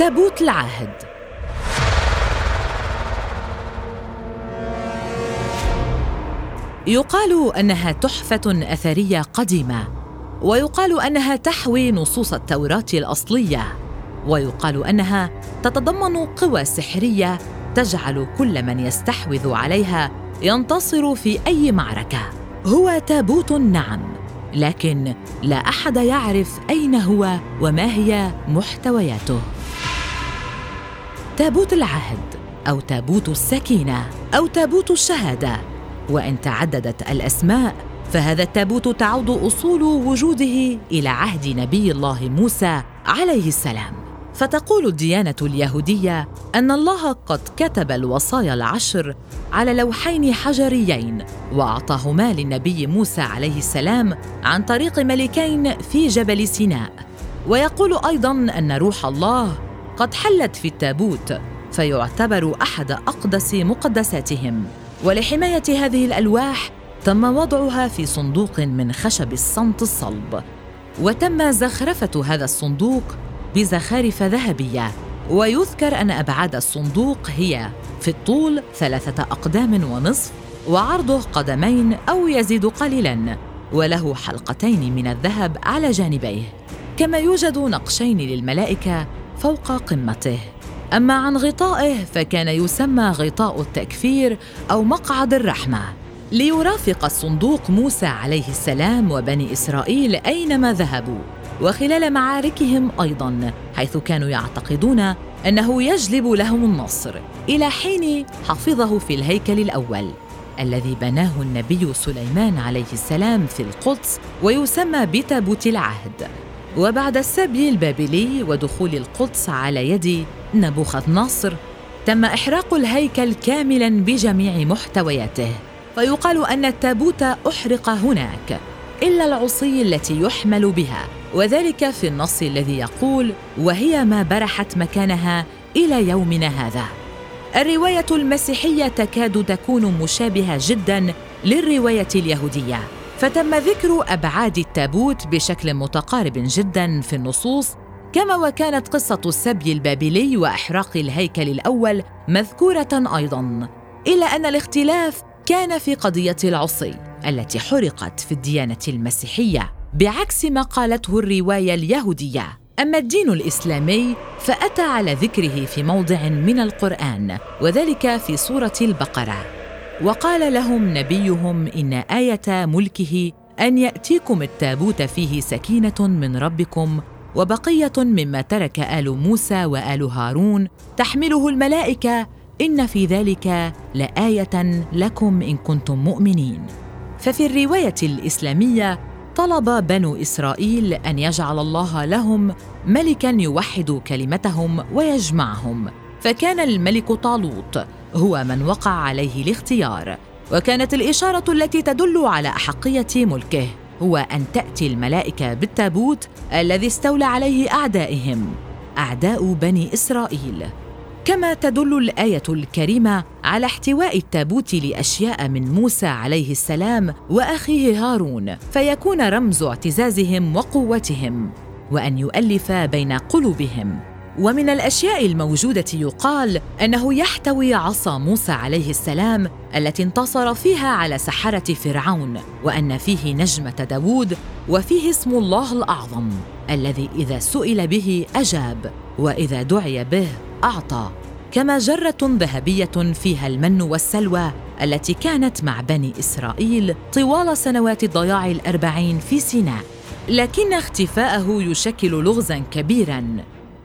تابوت العهد. يقال أنها تحفة أثرية قديمة ويقال أنها تحوي نصوص التوراة الأصلية ويقال أنها تتضمن قوى سحرية تجعل كل من يستحوذ عليها ينتصر في أي معركة. هو تابوت نعم لكن لا أحد يعرف أين هو وما هي محتوياته. تابوت العهد أو تابوت السكينة أو تابوت الشهادة. وإن تعددت الأسماء فهذا التابوت تعود أصول وجوده إلى عهد نبي الله موسى عليه السلام. فتقول الديانة اليهودية أن الله قد كتب الوصايا العشر على لوحين حجريين وأعطاهما للنبي موسى عليه السلام عن طريق ملكين في جبل سيناء. ويقول أيضا أن روح الله قد حلت في التابوت فيعتبر أحد أقدس مقدساتهم. ولحماية هذه الألواح تم وضعها في صندوق من خشب الصمت الصلب. وتم زخرفة هذا الصندوق بزخارف ذهبية. ويذكر أن أبعاد الصندوق هي في الطول ثلاثة أقدام ونصف وعرضه قدمين أو يزيد قليلا. وله حلقتين من الذهب على جانبيه. كما يوجد نقشين للملائكة فوق قمته. أما عن غطائه فكان يسمى غطاء التكفير أو مقعد الرحمة. ليرافق الصندوق موسى عليه السلام وبني إسرائيل أينما ذهبوا. وخلال معاركهم أيضا حيث كانوا يعتقدون أنه يجلب لهم النصر. إلى حين حفظه في الهيكل الأول الذي بناه النبي سليمان عليه السلام في القدس ويسمى بتابوت العهد. وبعد السبي البابلي ودخول القدس على يد نبوخذ نصر تم إحراق الهيكل كاملا بجميع محتوياته. فيقال أن التابوت أحرق هناك إلا العصي التي يحمل بها. وذلك في النص الذي يقول وهي ما برحت مكانها إلى يومنا هذا الرواية المسيحية تكاد تكون مشابهة جدا للرواية اليهودية. فتم ذكر أبعاد التابوت بشكل متقارب جدا في النصوص كما وكانت قصة السبي البابلي وإحراق الهيكل الأول مذكورة أيضا إلا أن الاختلاف كان في قضية العصي التي حرقت في الديانة المسيحية بعكس ما قالته الرواية اليهودية. أما الدين الإسلامي فأتى على ذكره في موضع من القرآن وذلك في سورة البقرة. وقال لهم نبيهم إن آية ملكه أن يأتيكم التابوت فيه سكينة من ربكم وبقية مما ترك آل موسى وآل هارون تحمله الملائكة إن في ذلك لآية لكم إن كنتم مؤمنين. ففي الرواية الإسلامية طلب بنو إسرائيل أن يجعل الله لهم ملكا يوحد كلمتهم ويجمعهم فكان الملك طالوت هو من وقع عليه الاختيار وكانت الإشارة التي تدل على أحقية ملكه هو أن تأتي الملائكة بالتابوت الذي استولى عليه أعدائهم أعداء بني إسرائيل. كما تدل الآية الكريمة على احتواء التابوت لأشياء من موسى عليه السلام وأخيه هارون فيكون رمز اعتزازهم وقوتهم وأن يؤلف بين قلوبهم. ومن الأشياء الموجودة يقال أنه يحتوي عصا موسى عليه السلام التي انتصر فيها على سحرة فرعون وأن فيه نجمة داوود وفيه اسم الله الأعظم الذي إذا سئل به أجاب وإذا دعي به أعطى. كما جرة ذهبية فيها المن والسلوى التي كانت مع بني إسرائيل طوال سنوات الضياع الأربعين في سيناء لكن اختفاءه يشكل لغزا كبيرا.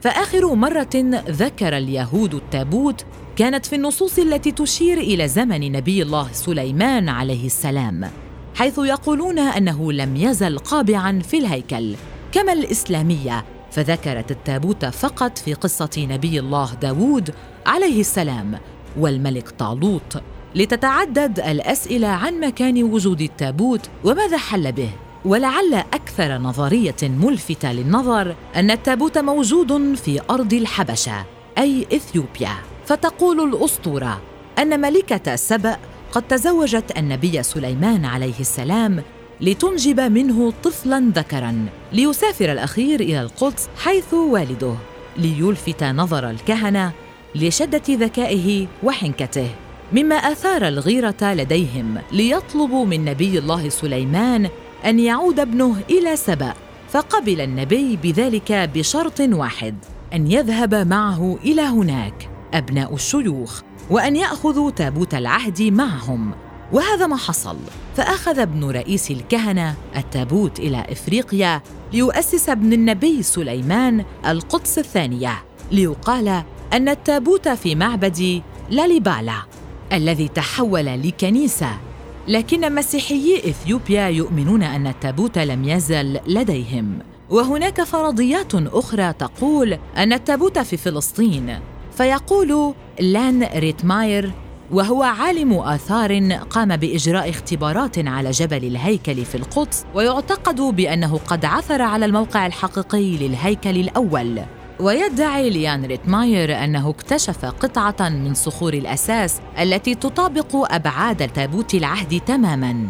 فآخر مرة ذكر اليهود التابوت كانت في النصوص التي تشير إلى زمن نبي الله سليمان عليه السلام حيث يقولون أنه لم يزل قابعا في الهيكل كما الإسلامية فذكرت التابوت فقط في قصة نبي الله داوود عليه السلام والملك طالوت لتتعدد الأسئلة عن مكان وجود التابوت وماذا حل به. ولعل أكثر نظرية ملفتة للنظر أن التابوت موجود في أرض الحبشة أي إثيوبيا. فتقول الأسطورة أن ملكة سبأ قد تزوجت النبي سليمان عليه السلام لتنجب منه طفلا ذكرا ليسافر الأخير إلى القدس حيث والده ليلفت نظر الكهنة لشدة ذكائه وحنكته مما آثار الغيرة لديهم ليطلبوا من نبي الله سليمان أن يعود ابنه إلى سبأ فقبل النبي بذلك بشرط واحد أن يذهب معه إلى هناك أبناء الشيوخ وأن يأخذوا تابوت العهد معهم. وهذا ما حصل فأخذ ابن رئيس الكهنة التابوت إلى إفريقيا ليؤسس ابن النبي سليمان القدس الثانية ليقال أن التابوت في معبد لاليبالا الذي تحول لكنيسة لكن مسيحيي إثيوبيا يؤمنون أن التابوت لم يزل لديهم. وهناك فرضيات أخرى تقول أن التابوت في فلسطين. فيقول ليان ريتماير وهو عالم آثار قام بإجراء اختبارات على جبل الهيكل في القدس ويعتقد بأنه قد عثر على الموقع الحقيقي للهيكل الأول. ويدعي ليان ريتماير أنه اكتشف قطعة من صخور الأساس التي تطابق أبعاد تابوت العهد تماماً.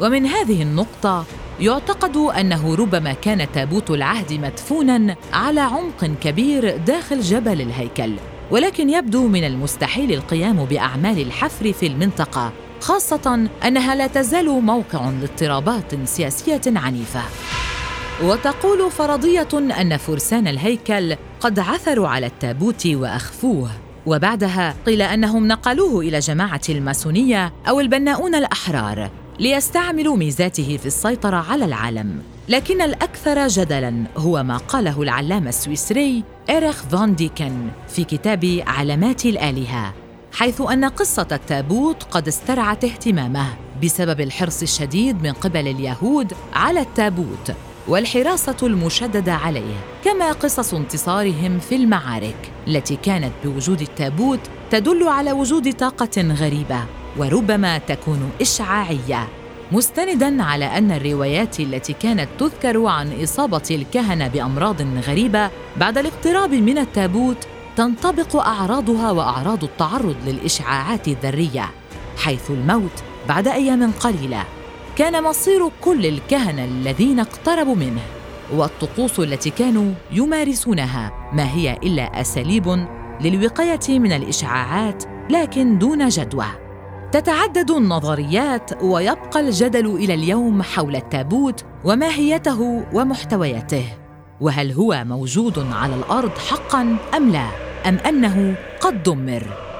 ومن هذه النقطة يعتقد أنه ربما كان تابوت العهد مدفوناً على عمق كبير داخل جبل الهيكل ولكن يبدو من المستحيل القيام بأعمال الحفر في المنطقة خاصة أنها لا تزال موقع لاضطرابات سياسية عنيفة. وتقول فرضية أن فرسان الهيكل قد عثروا على التابوت وأخفوه. وبعدها قيل أنهم نقلوه إلى جماعة الماسونية أو البناؤون الأحرار ليستعملوا ميزاته في السيطرة على العالم. لكن الأكثر جدلا هو ما قاله العلامة السويسري إيريخ فان ديكن في كتاب علامات الآلهة حيث أن قصة التابوت قد استرعت اهتمامه بسبب الحرص الشديد من قبل اليهود على التابوت. والحراسة المشددة عليه كما قصص انتصارهم في المعارك التي كانت بوجود التابوت تدل على وجود طاقة غريبة وربما تكون إشعاعية. مستندا على أن الروايات التي كانت تذكر عن إصابة الكهنة بأمراض غريبة بعد الاقتراب من التابوت تنطبق أعراضها وأعراض التعرض للإشعاعات الذرية حيث الموت بعد أيام قليلة. كان مصير كل الكهنة الذين اقتربوا منه والطقوس التي كانوا يمارسونها ما هي إلا أساليب للوقاية من الإشعاعات لكن دون جدوى. تتعدد النظريات ويبقى الجدل إلى اليوم حول التابوت وماهيته ومحتوياته. وهل هو موجود على الأرض حقا أم لا؟ أم أنه قد دمر؟